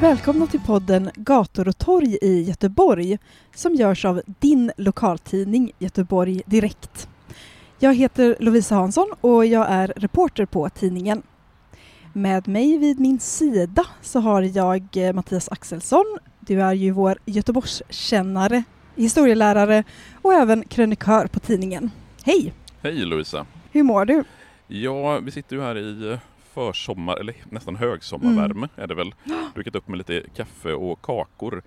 Välkomna till podden Gator och torg i Göteborg som görs av din lokaltidning Göteborg Direkt. Jag heter Lovisa Hansson och jag är reporter på tidningen. Med mig vid min sida så har jag eh, Mattias Axelsson. Du är ju vår Göteborgskännare, historielärare och även krönikör på tidningen. Hej! Hej Lovisa! Hur mår du? Ja, vi sitter ju här i försommar, eller nästan högsommarvärme Mm. är det väl. Druckit upp med lite kaffe och kakor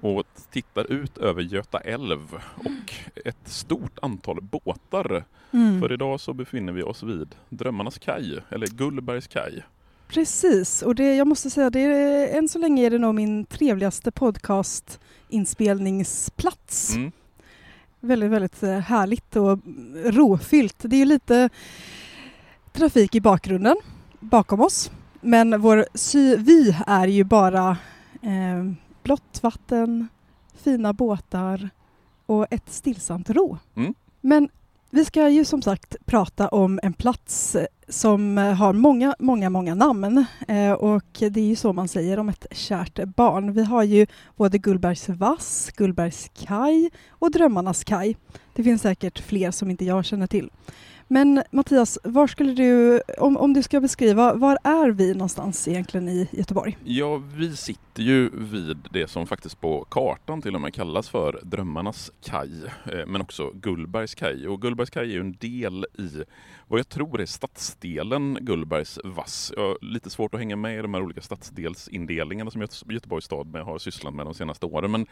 och tittar ut över Göta älv och ett stort antal båtar. Mm. För idag så befinner vi oss vid Drömmarnas kaj, eller Gullbergs kaj. Precis, och det, jag måste säga det är, än så länge är det nog min trevligaste podcast-inspelningsplats. Mm. Väldigt, väldigt eh, härligt och rofyllt. Det är lite trafik i bakgrunden bakom oss, men vår sy- vy är ju bara eh, blått vatten, fina båtar och ett stillsamt ro. Mm. Men vi ska ju som sagt prata om en plats eh, som har många, många, många namn eh, och det är ju så man säger om ett kärt barn. Vi har ju både Gullbergs vass, Gullbergs kaj och Drömmarnas kaj. Det finns säkert fler som inte jag känner till. Men Mattias, var skulle du, om, om du ska beskriva, var är vi någonstans egentligen i Göteborg? Ja, vi sitter sitter ju vid det som faktiskt på kartan till och med kallas för Drömmarnas kaj, eh, men också Gullbergs kaj. Och Gullbergs kaj är ju en del i vad jag tror är stadsdelen Gullbergs vass. Jag har lite svårt att hänga med i de här olika stadsdelsindelningarna som Göte- Göteborgs stad med har sysslat med de senaste åren. Men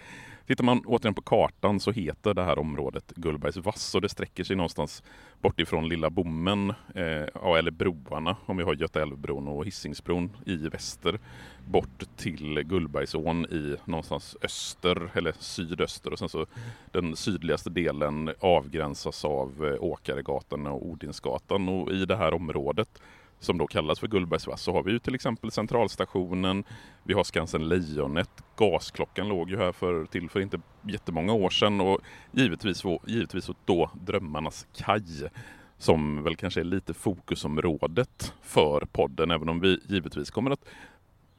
tittar man återigen på kartan så heter det här området Gullbergs vass och det sträcker sig någonstans bort ifrån Lilla Bommen, eh, ja, eller broarna, om vi har Göta älvbron och Hisingsbron i väster, bort till Gullbergsån i någonstans öster eller sydöster och sen så den sydligaste delen avgränsas av eh, Åkaregatan och Odinsgatan. Och i det här området som då kallas för Gullbergsvass så har vi ju till exempel Centralstationen, vi har Skansen Lejonet, Gasklockan låg ju här för, till för inte jättemånga år sedan och givetvis, givetvis då Drömmarnas kaj som väl kanske är lite fokusområdet för podden även om vi givetvis kommer att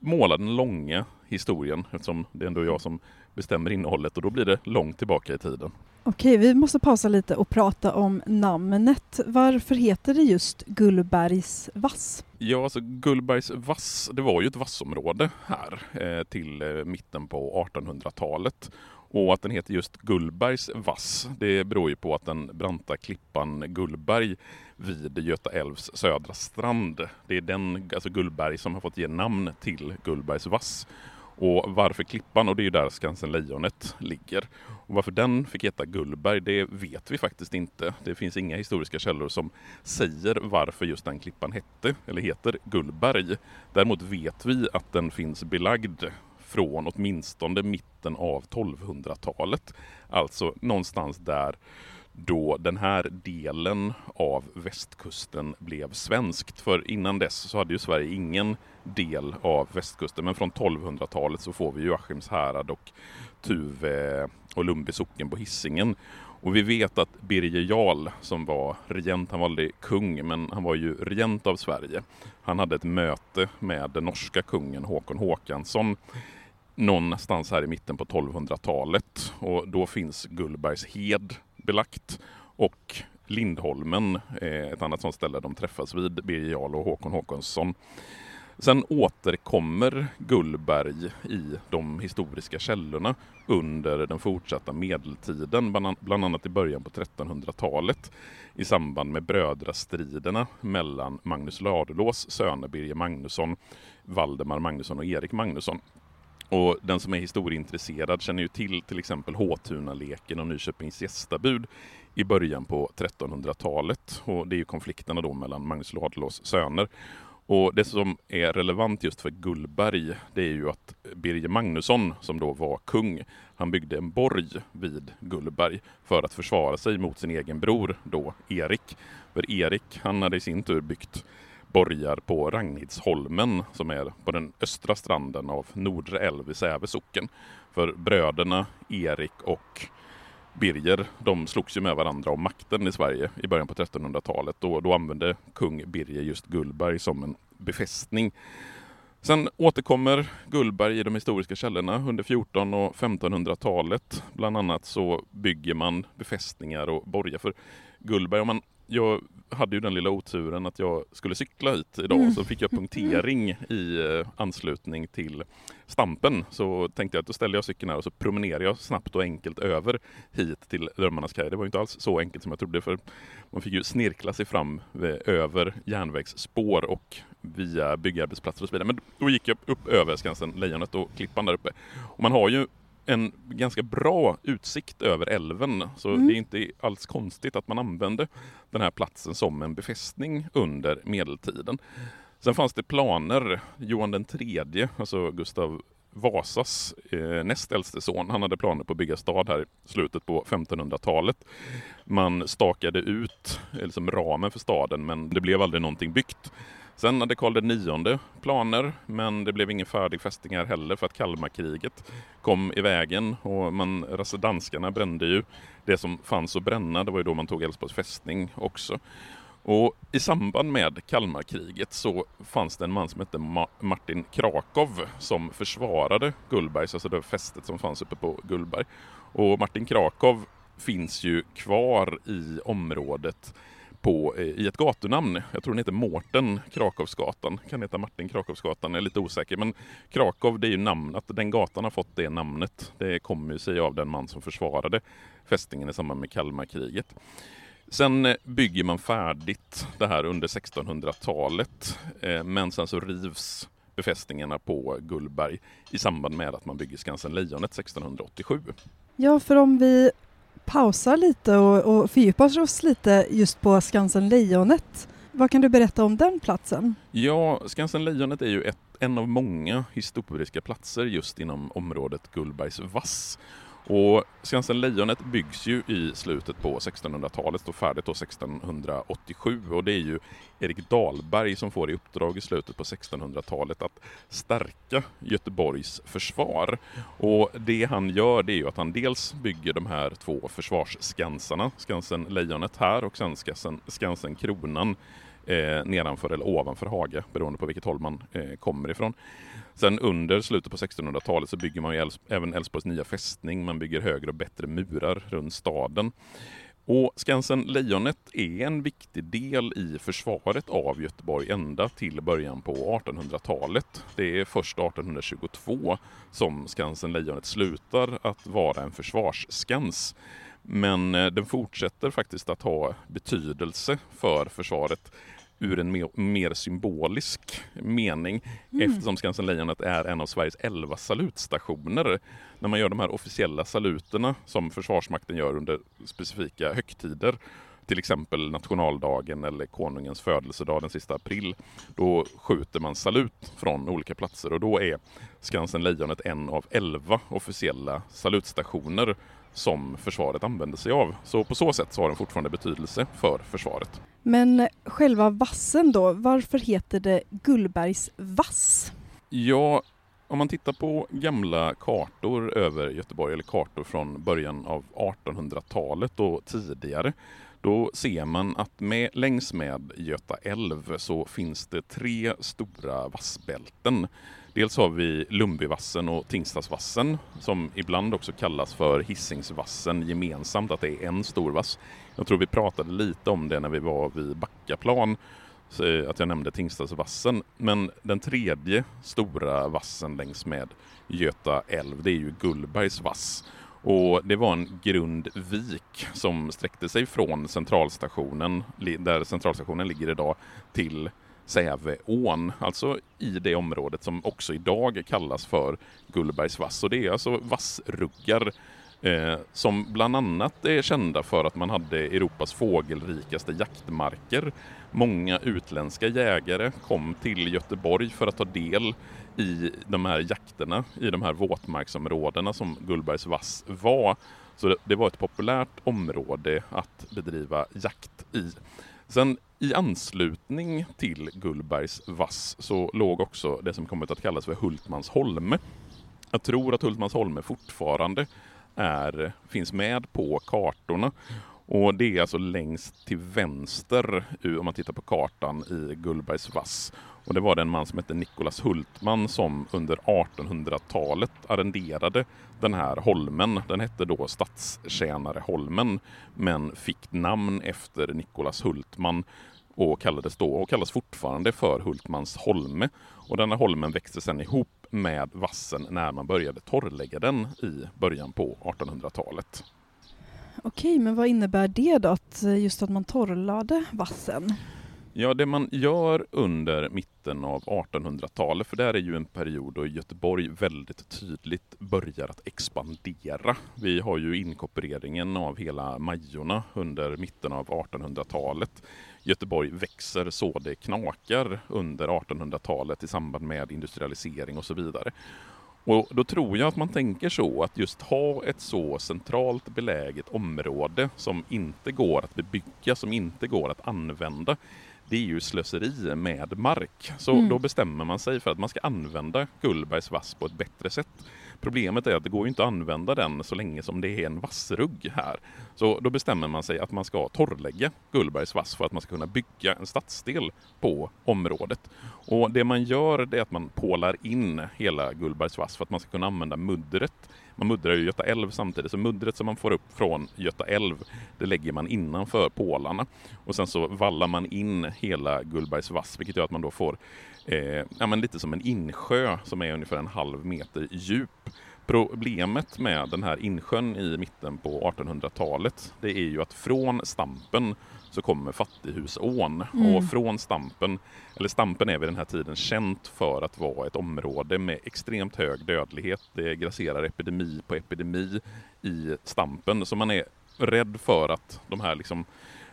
måla den långa historien eftersom det är ändå jag som bestämmer innehållet och då blir det långt tillbaka i tiden. Okej, vi måste pausa lite och prata om namnet. Varför heter det just Gullbergs vass? Ja, alltså Gullbergs vass, det var ju ett vassområde här eh, till eh, mitten på 1800-talet. Och att den heter just Gullbergs vass, det beror ju på att den branta klippan Gullberg vid Göta älvs södra strand, det är den, alltså Gullberg, som har fått ge namn till Gullbergs vass. Och varför klippan? Och det är ju där Skansen Lejonet ligger. Och varför den fick heta Gullberg, det vet vi faktiskt inte. Det finns inga historiska källor som säger varför just den klippan hette, eller heter Gullberg. Däremot vet vi att den finns belagd från åtminstone mitten av 1200-talet. Alltså någonstans där då den här delen av västkusten blev svenskt. För innan dess så hade ju Sverige ingen del av västkusten. Men från 1200-talet så får vi ju Askims härad och Tuve och Lundby socken på Hisingen. Och vi vet att Birger Jarl som var regent, han var aldrig kung, men han var ju regent av Sverige. Han hade ett möte med den norska kungen Håkon Håkansson någonstans här i mitten på 1200-talet. Och då finns Gullbergs hed belagt och Lindholmen, eh, ett annat sånt ställe de träffas vid, Birger Jarl och Håkon Håkonsson. Sen återkommer Gullberg i de historiska källorna under den fortsatta medeltiden, bland annat i början på 1300-talet i samband med brödrastriderna mellan Magnus Ladulås söner Birger Magnusson, Valdemar Magnusson och Erik Magnusson. Och den som är historieintresserad känner ju till till exempel Håtunaleken och Nyköpings gästabud i början på 1300-talet. Och det är ju konflikterna då mellan Magnus Ladulås söner. Och det som är relevant just för Gullberg, det är ju att Birger Magnusson, som då var kung, han byggde en borg vid Gullberg för att försvara sig mot sin egen bror då Erik. För Erik, han hade i sin tur byggt borgar på Ragnhidsholmen som är på den östra stranden av Nordre älv i Säve socken. För bröderna Erik och Birger, de slogs ju med varandra om makten i Sverige i början på 1300-talet. Då, då använde kung Birger just Gullberg som en befästning. Sen återkommer Gullberg i de historiska källorna under 1400 och 1500-talet. Bland annat så bygger man befästningar och borgar för Gullberg. Om man jag hade ju den lilla oturen att jag skulle cykla hit idag mm. så fick jag punktering i eh, anslutning till Stampen. Så tänkte jag att då ställer jag cykeln här och så promenerar jag snabbt och enkelt över hit till Drömmarnas kaj. Det var inte alls så enkelt som jag trodde för man fick ju snirkla sig fram över järnvägsspår och via byggarbetsplatser och så vidare. Men då gick jag upp över Skansen Lejonet och Klippan där uppe. Och man har ju en ganska bra utsikt över älven. Så mm. det är inte alls konstigt att man använde den här platsen som en befästning under medeltiden. Sen fanns det planer, Johan den tredje, alltså Gustav Vasas eh, näst äldste son, han hade planer på att bygga stad här i slutet på 1500-talet. Man stakade ut liksom, ramen för staden men det blev aldrig någonting byggt. Sen hade Karl IX planer, men det blev ingen färdig fästning här heller för att Kalmarkriget kom i vägen och man, alltså danskarna brände ju det som fanns att bränna. Det var ju då man tog Älvsborgs fästning också. Och I samband med Kalmarkriget så fanns det en man som hette Ma Martin Krakow som försvarade Gullbergs, alltså det fästet som fanns uppe på Gullberg. Och Martin Krakow finns ju kvar i området på, eh, i ett gatunamn. Jag tror den heter Mårten Krakowsgatan. Kan heta Martin Krakowsgatan, jag är lite osäker. Men Krakow, det är ju namnet. Den gatan har fått det namnet. Det kommer sig av den man som försvarade fästningen i samband med Kalmarkriget. Sen eh, bygger man färdigt det här under 1600-talet. Eh, men sen så rivs befästningarna på Gullberg i samband med att man bygger Skansen Lejonet 1687. Ja, för om vi pausar lite och, och fördjupar oss lite just på Skansen Lejonet. Vad kan du berätta om den platsen? Ja, Skansen Lejonet är ju ett, en av många historiska platser just inom området Gullbergs vass. Och Skansen Lejonet byggs ju i slutet på 1600-talet, står färdigt då 1687 och det är ju Erik Dahlberg som får i uppdrag i slutet på 1600-talet att stärka Göteborgs försvar. Och det han gör det är ju att han dels bygger de här två försvarsskansarna, Skansen Lejonet här och sen Skansen, Skansen Kronan eh, nedanför eller ovanför Haga beroende på vilket håll man eh, kommer ifrån. Sen under slutet på 1600-talet så bygger man ju Älvs även Älvsborgs nya fästning. Man bygger högre och bättre murar runt staden. Och Skansen Lejonet är en viktig del i försvaret av Göteborg ända till början på 1800-talet. Det är först 1822 som Skansen Lejonet slutar att vara en försvarsskans. Men eh, den fortsätter faktiskt att ha betydelse för försvaret ur en mer, mer symbolisk mening mm. eftersom Skansen Lejonet är en av Sveriges elva salutstationer. När man gör de här officiella saluterna som Försvarsmakten gör under specifika högtider till exempel nationaldagen eller konungens födelsedag den sista april. Då skjuter man salut från olika platser och då är Skansen Lejonet en av elva officiella salutstationer som försvaret använder sig av. Så på så sätt så har den fortfarande betydelse för försvaret. Men själva vassen då, varför heter det Gullbergs vass? Ja, om man tittar på gamla kartor över Göteborg, eller kartor från början av 1800-talet och tidigare, då ser man att med, längs med Göta älv så finns det tre stora vassbälten. Dels har vi Lundbyvassen och Tingstadsvassen som ibland också kallas för Hisingsvassen gemensamt, att det är en stor vass. Jag tror vi pratade lite om det när vi var vid Backaplan eh, att jag nämnde Tingstadsvassen. Men den tredje stora vassen längs med Göta älv, det är ju Gullbergs vass. Och det var en grund vik som sträckte sig från centralstationen, där centralstationen ligger idag, till Säveån, alltså i det området som också idag kallas för Gullbergs vass. Och det är alltså vassruggar eh, som bland annat är kända för att man hade Europas fågelrikaste jaktmarker. Många utländska jägare kom till Göteborg för att ta del i de här jakterna, i de här våtmarksområdena som Gullbergs vass var. Så det var ett populärt område att bedriva jakt i. Sen i anslutning till Gullbergs vass så låg också det som kommit att kallas för Hultmans holme. Jag tror att Hultmans holme fortfarande är, finns med på kartorna. Och det är alltså längst till vänster om man tittar på kartan i Gullbergs vass. Och det var den man som hette Nikolas Hultman som under 1800-talet arrenderade den här holmen. Den hette då Stadstjänareholmen men fick namn efter Nikolas Hultman och kallades då och kallas fortfarande för Hultmans holme. Och denna holmen växte sedan ihop med vassen när man började torrlägga den i början på 1800-talet. Okej, men vad innebär det då, att just att man torrlade vassen? Ja, det man gör under mitten av 1800-talet, för det är ju en period då Göteborg väldigt tydligt börjar att expandera. Vi har ju inkorporeringen av hela Majorna under mitten av 1800-talet. Göteborg växer så det knakar under 1800-talet i samband med industrialisering och så vidare. Och då tror jag att man tänker så att just ha ett så centralt beläget område som inte går att bebygga, som inte går att använda det är ju slöseri med mark. Så mm. då bestämmer man sig för att man ska använda Gullbergs vass på ett bättre sätt. Problemet är att det går inte att använda den så länge som det är en vassrugg här. Så då bestämmer man sig att man ska torrlägga Gullbergs vass för att man ska kunna bygga en stadsdel på området. Och det man gör det är att man pålar in hela Gullbergs vass för att man ska kunna använda muddret man muddrar ju Göta älv samtidigt, så muddret som man får upp från Göta älv, det lägger man innanför pålarna. Och sen så vallar man in hela Gullbergs vass, vilket gör att man då får eh, ja, men lite som en insjö som är ungefär en halv meter djup. Problemet med den här insjön i mitten på 1800-talet, det är ju att från Stampen så kommer Fattighusån. Mm. Och från Stampen, eller Stampen är vid den här tiden känt för att vara ett område med extremt hög dödlighet. Det grasserar epidemi på epidemi i Stampen. Så man är rädd för att de här liksom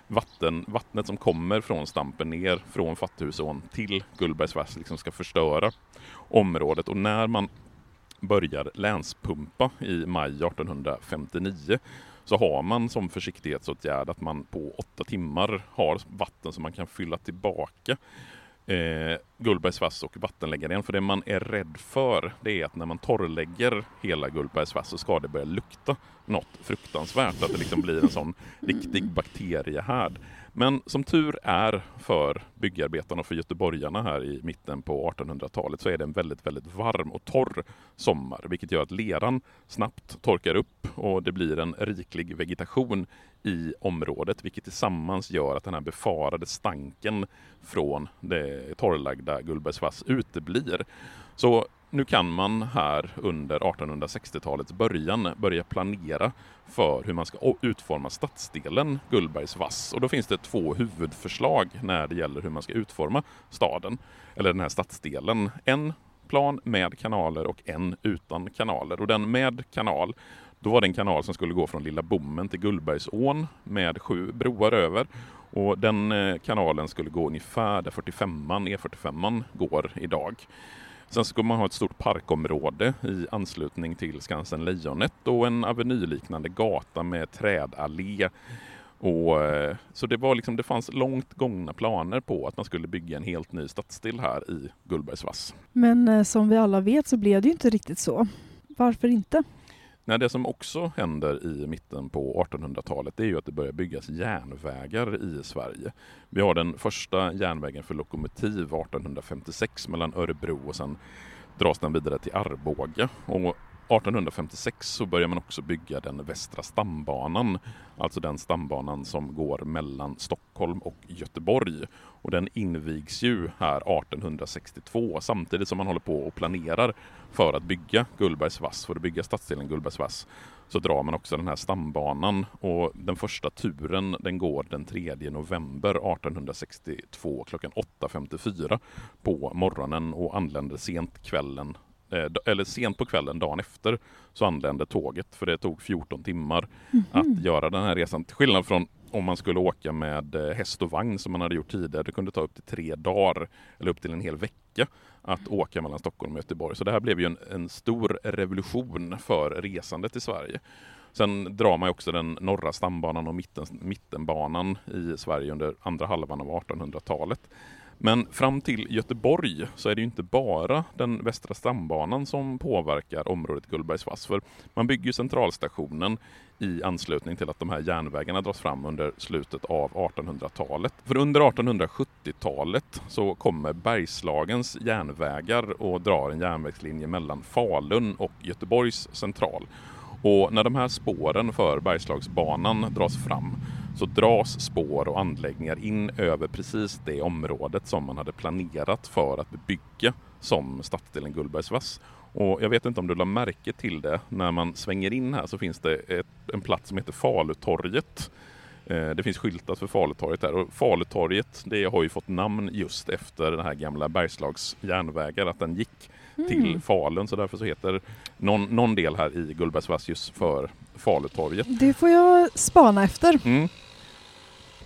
vatten, vattnet som kommer från Stampen ner från Fattighusån till Gullbergsvass liksom ska förstöra området. Och när man börjar länspumpa i maj 1859 så har man som försiktighetsåtgärd att man på åtta timmar har vatten som man kan fylla tillbaka eh, Gullbergs vass och vattenläggaren. För det man är rädd för det är att när man torrlägger hela Gullbergs vass så ska det börja lukta något fruktansvärt. Att det liksom blir en sån riktig bakteriehärd. Men som tur är för byggarbetarna och för göteborgarna här i mitten på 1800-talet så är det en väldigt, väldigt varm och torr sommar, vilket gör att leran snabbt torkar upp och det blir en riklig vegetation i området, vilket tillsammans gör att den här befarade stanken från det torrlagda Gullbergsvass uteblir. Så nu kan man här under 1860-talets början börja planera för hur man ska utforma stadsdelen Gullbergs vass. Och då finns det två huvudförslag när det gäller hur man ska utforma staden, eller den här stadsdelen. En plan med kanaler och en utan kanaler. Och den med kanal, då var det en kanal som skulle gå från Lilla Bommen till Gullbergsån med sju broar över. Och den eh, kanalen skulle gå ungefär där 45an, E45an går idag. Sen ska man ha ett stort parkområde i anslutning till Skansen Lejonet och en avenyliknande gata med trädallé. Och, eh, så det, var liksom, det fanns långt gångna planer på att man skulle bygga en helt ny stadsdel här i Gullbergsvass. Men eh, som vi alla vet så blev det ju inte riktigt så. Varför inte? Nej, det som också händer i mitten på 1800-talet det är ju att det börjar byggas järnvägar i Sverige. Vi har den första järnvägen för lokomotiv 1856 mellan Örebro och sen dras den vidare till Arboga. Och 1856 så börjar man också bygga den västra stambanan, alltså den stambanan som går mellan Stockholm och Göteborg. Och den invigs ju här 1862 samtidigt som man håller på och planerar för att bygga Gullbergsvass, för att bygga stadsdelen Gullbergsvass, så drar man också den här stambanan och den första turen den går den 3 november 1862 klockan 8.54 på morgonen och anländer sent kvällen eller sent på kvällen dagen efter så anlände tåget för det tog 14 timmar mm -hmm. att göra den här resan. Till skillnad från om man skulle åka med eh, häst och vagn som man hade gjort tidigare. Det kunde ta upp till tre dagar eller upp till en hel vecka att åka mellan Stockholm och Göteborg. Så det här blev ju en, en stor revolution för resandet i Sverige. Sen drar man också den norra stambanan och mitten, mittenbanan i Sverige under andra halvan av 1800-talet. Men fram till Göteborg så är det ju inte bara den västra stambanan som påverkar området Gullbergsvass. För man bygger centralstationen i anslutning till att de här järnvägarna dras fram under slutet av 1800-talet. För under 1870-talet så kommer Bergslagens järnvägar och drar en järnvägslinje mellan Falun och Göteborgs central. Och när de här spåren för Bergslagsbanan dras fram så dras spår och anläggningar in över precis det området som man hade planerat för att bebygga som stadsdelen Gullbergsvass. Och jag vet inte om du lade märke till det, när man svänger in här så finns det ett, en plats som heter Falutorget. Eh, det finns skyltat för Falutorget där och Falutorget det har ju fått namn just efter den här gamla Bergslags järnvägar, att den gick mm. till Falun så därför så heter någon, någon del här i Gullbergsvass just för Falutorget. Det får jag spana efter. Mm.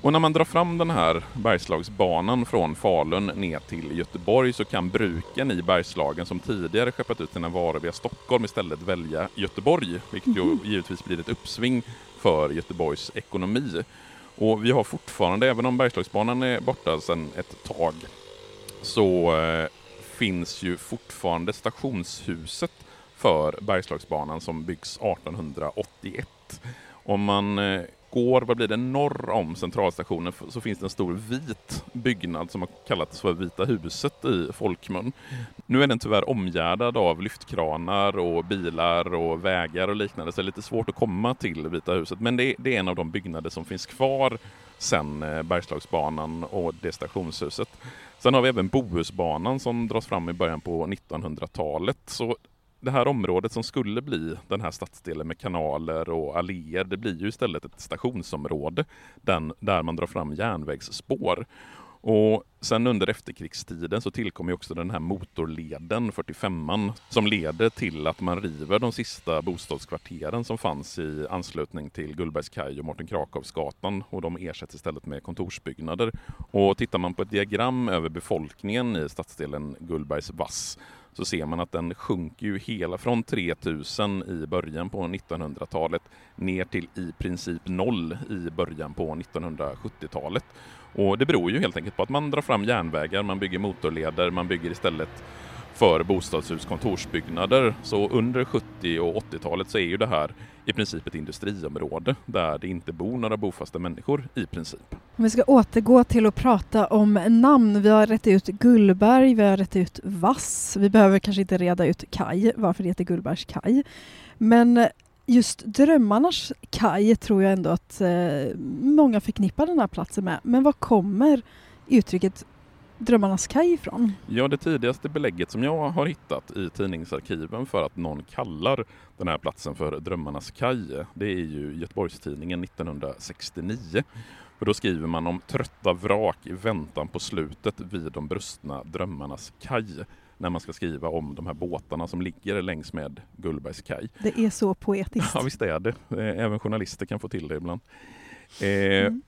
Och när man drar fram den här Bergslagsbanan från Falun ner till Göteborg så kan bruken i Bergslagen som tidigare skeppat ut sina varor via Stockholm istället välja Göteborg, vilket ju mhm. givetvis blir ett uppsving för Göteborgs ekonomi. Och vi har fortfarande, även om Bergslagsbanan är borta sedan ett tag, så eh, finns ju fortfarande stationshuset för Bergslagsbanan som byggs 1881. Om man eh, går, vad blir det, norr om centralstationen så finns det en stor vit byggnad som har kallats för Vita huset i folkmun. Nu är den tyvärr omgärdad av lyftkranar och bilar och vägar och liknande så det är lite svårt att komma till Vita huset men det är, det är en av de byggnader som finns kvar sen eh, Bergslagsbanan och det stationshuset. Sen har vi även Bohusbanan som dras fram i början på 1900-talet. Så det här området som skulle bli den här stadsdelen med kanaler och alléer, det blir ju istället ett stationsområde den, där man drar fram järnvägsspår. Och sen under efterkrigstiden så tillkom också den här motorleden, 45an, som leder till att man river de sista bostadskvarteren som fanns i anslutning till Gullbergskaj och Mårten Krakovsgatan och de ersätts istället med kontorsbyggnader. Och tittar man på ett diagram över befolkningen i stadsdelen Gullbergs Vass så ser man att den sjunker ju hela från 3000 i början på 1900-talet ner till i princip noll i början på 1970-talet. Och det beror ju helt enkelt på att man drar fram järnvägar, man bygger motorleder, man bygger istället för bostadshus, kontorsbyggnader. Så under 70 och 80-talet så är ju det här i princip ett industriområde där det inte bor några bofasta människor i princip. Om vi ska återgå till att prata om namn. Vi har rätt ut Gullberg, vi har rätt ut Vass. Vi behöver kanske inte reda ut kaj, varför det heter Gullbergs kaj. Men just Drömmarnas kaj tror jag ändå att eh, många förknippar den här platsen med. Men var kommer uttrycket Drömmarnas kaj ifrån? Ja, det tidigaste belägget som jag har hittat i tidningsarkiven för att någon kallar den här platsen för Drömmarnas kaj, det är ju Göteborgstidningen 1969. För då skriver man om trötta vrak i väntan på slutet vid de brustna drömmarnas kaj när man ska skriva om de här båtarna som ligger längs med Gullbergs kaj. Det är så poetiskt. Ja, visst är det. Även journalister kan få till det ibland. Eh, mm.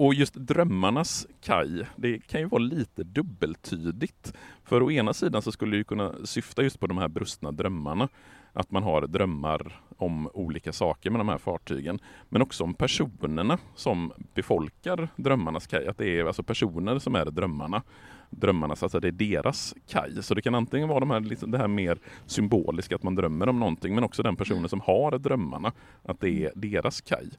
Och just drömmarnas kaj, det kan ju vara lite dubbeltydigt. För å ena sidan så skulle det kunna syfta just på de här brustna drömmarna. Att man har drömmar om olika saker med de här fartygen. Men också om personerna som befolkar drömmarnas kaj. Att det är alltså personer som är drömmarna. Drömmarnas, alltså det är deras kaj. Så det kan antingen vara de här, liksom det här mer symboliska, att man drömmer om någonting. Men också den personen som har drömmarna, att det är deras kaj.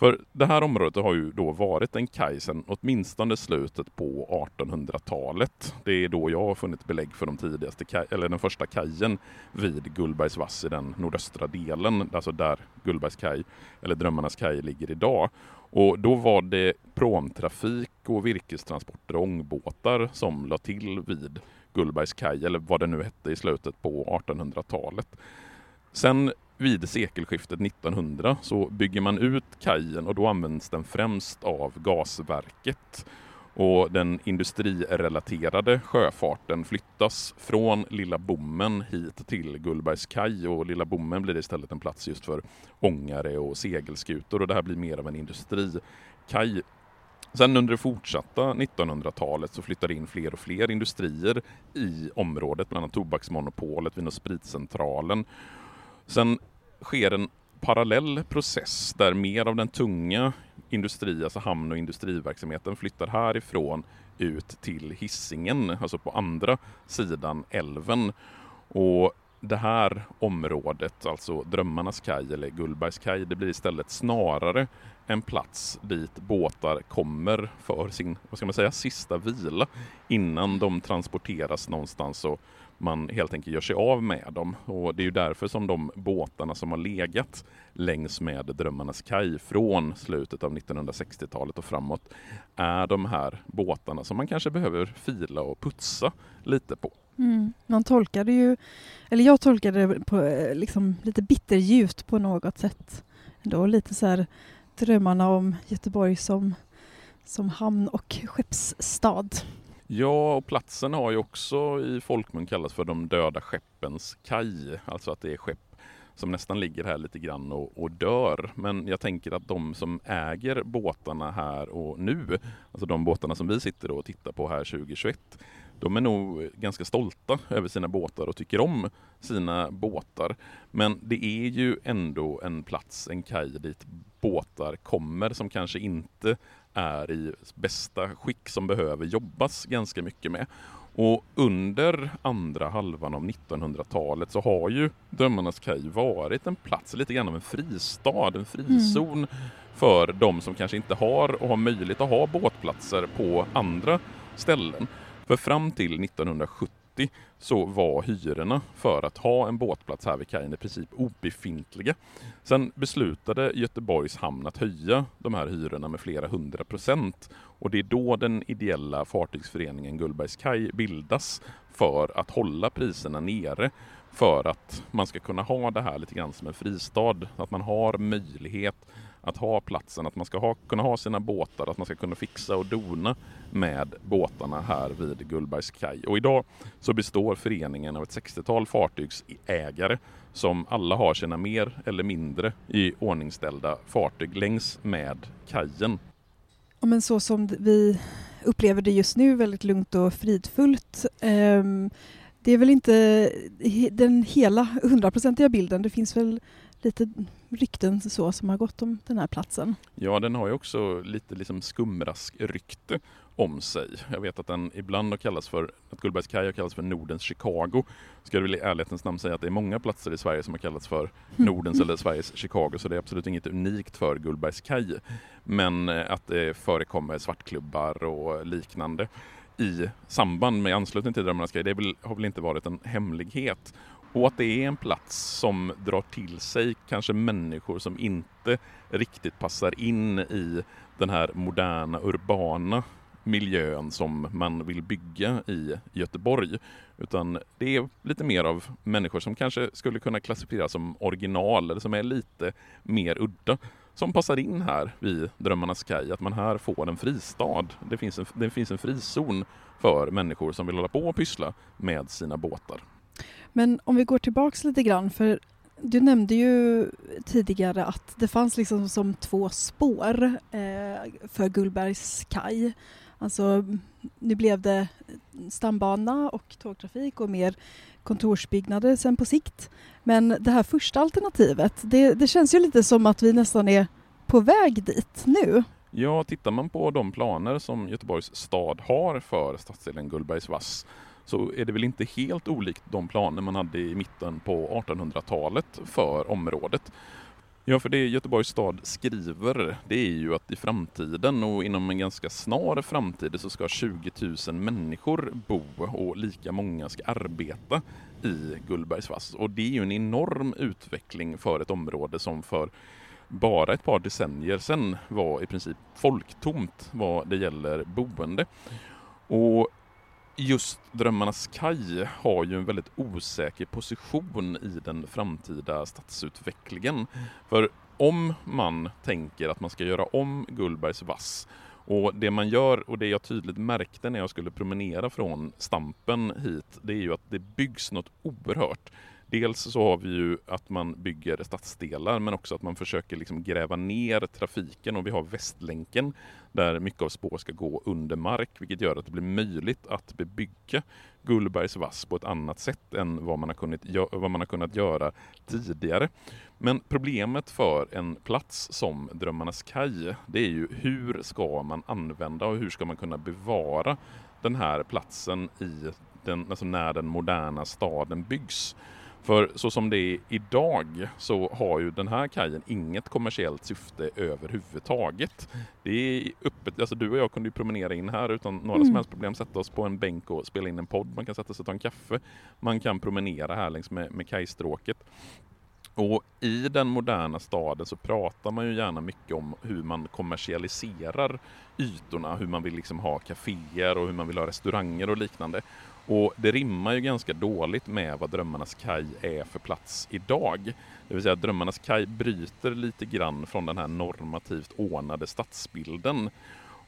För det här området har ju då varit en kaj sedan åtminstone slutet på 1800-talet. Det är då jag har funnit belägg för de tidigaste kaj, eller den första kajen vid Gullbergs vass i den nordöstra delen, alltså där Gullbergs kaj, eller Drömmarnas kaj ligger idag. Och då var det promtrafik och virkestransporter och ångbåtar som la till vid Gullbergs kaj, eller vad det nu hette i slutet på 1800-talet. Sen vid sekelskiftet 1900 så bygger man ut kajen och då används den främst av gasverket. Och den industrirelaterade sjöfarten flyttas från Lilla Bommen hit till Gullbergs kaj och Lilla Bommen blir istället en plats just för ångare och segelskutor och det här blir mer av en industrikaj. Sen under det fortsatta 1900-talet så flyttade in fler och fler industrier i området, bland annat Tobaksmonopolet, Vin och Spritcentralen. Sen sker en parallell process där mer av den tunga industri, alltså hamn och industriverksamheten flyttar härifrån ut till hissingen alltså på andra sidan älven. Och det här området, alltså Drömmarnas kaj eller Gullbergs kaj, det blir istället snarare en plats dit båtar kommer för sin, vad ska man säga, sista vila innan de transporteras någonstans och man helt enkelt gör sig av med dem. Och det är ju därför som de båtarna som har legat längs med Drömmarnas kaj från slutet av 1960-talet och framåt är de här båtarna som man kanske behöver fila och putsa lite på. Mm. Man tolkade ju, eller jag tolkade det på eh, liksom lite bitterljust på något sätt. Då lite så här drömmarna om Göteborg som, som hamn och skeppsstad. Ja, och platsen har ju också i folkmun kallats för de döda skeppens kaj. Alltså att det är skepp som nästan ligger här lite grann och, och, dör. Men jag tänker att de som äger båtarna här och nu, alltså de båtarna som vi sitter och tittar på här 2021, de är nog ganska stolta över sina båtar och tycker om sina båtar. Men det är ju ändå en plats, en kaj dit båtar kommer som kanske inte är i bästa skick som behöver jobbas ganska mycket med. Och under andra halvan av 1900-talet så har ju Drömmarnas kaj varit en plats, lite grann av en fristad, en frizon mm. för de som kanske inte har och har möjlighet att ha båtplatser på andra ställen. För fram till 1970 så var hyrorna för att ha en båtplats här vid kajen i princip obefintliga. Sen beslutade Göteborgs hamn att höja de här hyrorna med flera hundra procent och det är då den ideella fartygsföreningen Gullbergs kaj bildas för att hålla priserna nere för att man ska kunna ha det här lite grann som en fristad, att man har möjlighet att ha platsen, att man ska ha, kunna ha sina båtar, att man ska kunna fixa och dona med båtarna här vid Gullbergs kaj. Och idag så består föreningen av ett 60-tal fartygsägare som alla har sina mer eller mindre i ordningställda fartyg längs med kajen. Ja, men så som vi upplever det just nu, väldigt lugnt och fridfullt. Ehm, det är väl inte den hela hundraprocentiga bilden. Det finns väl lite rykten så som har gått om den här platsen. Ja, den har ju också lite liksom skumrask-rykte om sig. Jag vet att den ibland har kallats för, att Gullbergs kaj har kallats för Nordens Chicago. Ska jag väl i ärlighetens namn säga att det är många platser i Sverige som har kallats för Nordens eller Sveriges Chicago, så det är absolut inget unikt för Gullbergs kaj. Men eh, att det förekommer svartklubbar och liknande i samband med anslutning till Drömmarnas kaj, det väl, har väl inte varit en hemlighet. Och att det är en plats som drar till sig kanske människor som inte riktigt passar in i den här moderna urbana miljön som man vill bygga i Göteborg. Utan det är lite mer av människor som kanske skulle kunna klassificeras som original eller som är lite mer udda som passar in här vid Drömmarnas kaj. Att man här får en fristad. Det finns en, det finns en frizon för människor som vill hålla på och pyssla med sina båtar. Men om vi går tillbaks lite grann, för du nämnde ju tidigare att det fanns liksom som två spår eh, för Gullbergs kaj. Alltså, nu blev det stambana och tågtrafik och mer kontorsbyggnader sen på sikt. Men det här första alternativet, det, det känns ju lite som att vi nästan är på väg dit nu. Ja, tittar man på de planer som Göteborgs stad har för stadsdelen Gullbergs vass så är det väl inte helt olikt de planer man hade i mitten på 1800-talet för området. Ja, för det Göteborgs stad skriver, det är ju att i framtiden och inom en ganska snar framtid så ska 20 000 människor bo och lika många ska arbeta i Gullbergsvass. Och det är ju en enorm utveckling för ett område som för bara ett par decennier sedan var i princip folktomt vad det gäller boende. Och just Drömmarnas kaj har ju en väldigt osäker position i den framtida stadsutvecklingen. För om man tänker att man ska göra om Gullbergs vass och det man gör och det jag tydligt märkte när jag skulle promenera från Stampen hit, det är ju att det byggs något oerhört. Dels så har vi ju att man bygger stadsdelar men också att man försöker liksom gräva ner trafiken och vi har Västlänken där mycket av spår ska gå under mark vilket gör att det blir möjligt att bebygga Gullbergs vass på ett annat sätt än vad man har kunnat, vad man har kunnat göra tidigare. Men problemet för en plats som Drömmarnas kaj, det är ju hur ska man använda och hur ska man kunna bevara den här platsen i den, alltså när den moderna staden byggs. För så som det är idag så har ju den här kajen inget kommersiellt syfte överhuvudtaget. Det är öppet, alltså du och jag kunde ju promenera in här utan några mm. som helst problem, sätta oss på en bänk och spela in en podd. Man kan sätta sig och ta en kaffe. Man kan promenera här längs med, med kajstråket. Och i den moderna staden så pratar man ju gärna mycket om hur man kommersialiserar ytorna, hur man vill liksom ha kaféer och hur man vill ha restauranger och liknande. Och det rimmar ju ganska dåligt med vad Drömmarnas kaj är för plats idag. Det vill säga att Drömmarnas kaj bryter lite grann från den här normativt ordnade stadsbilden.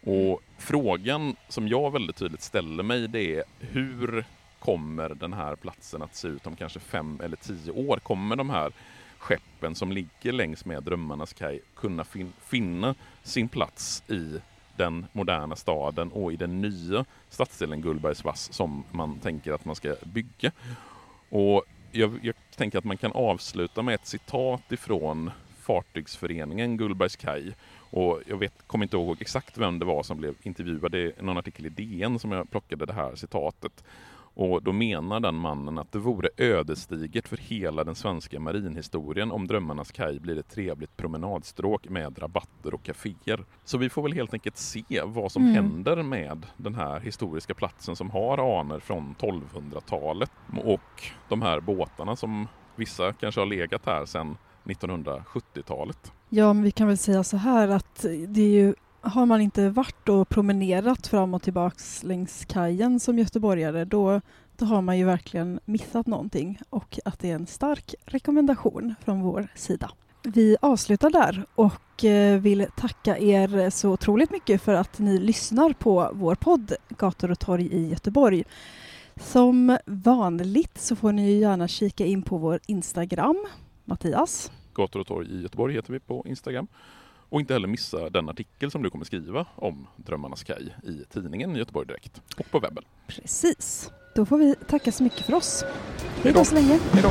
Och frågan som jag väldigt tydligt ställer mig det är hur kommer den här platsen att se ut om kanske fem eller tio år? Kommer de här skeppen som ligger längs med Drömmarnas kaj kunna fin finna sin plats i den moderna staden och i den nya stadsdelen Gullbergsvass som man tänker att man ska bygga. Och jag, jag tänker att man kan avsluta med ett citat ifrån fartygsföreningen Gullbergs kaj. Och jag vet, kommer inte ihåg exakt vem det var som blev intervjuad. Det är någon artikel i DN som jag plockade det här citatet. Och då menar den mannen att det vore ödesdigert för hela den svenska marinhistorien om Drömmarnas kaj blir ett trevligt promenadstråk med rabatter och kaféer. Så vi får väl helt enkelt se vad som mm. händer med den här historiska platsen som har anor från 1200-talet och de här båtarna som vissa kanske har legat här sedan 1970-talet. Ja, men vi kan väl säga så här att det är ju har man inte varit och promenerat fram och tillbaks längs kajen som göteborgare då, då har man ju verkligen missat någonting och att det är en stark rekommendation från vår sida. Vi avslutar där och eh, vill tacka er så otroligt mycket för att ni lyssnar på vår podd Gator och torg i Göteborg. Som vanligt så får ni gärna kika in på vår Instagram. Mattias? Gator och torg i Göteborg heter vi på Instagram. Och inte heller missa den artikel som du kommer skriva om Drömmarnas kaj i tidningen Göteborg Direkt och på webben. Precis. Då får vi tacka så mycket för oss. Hej då så länge. Hej då.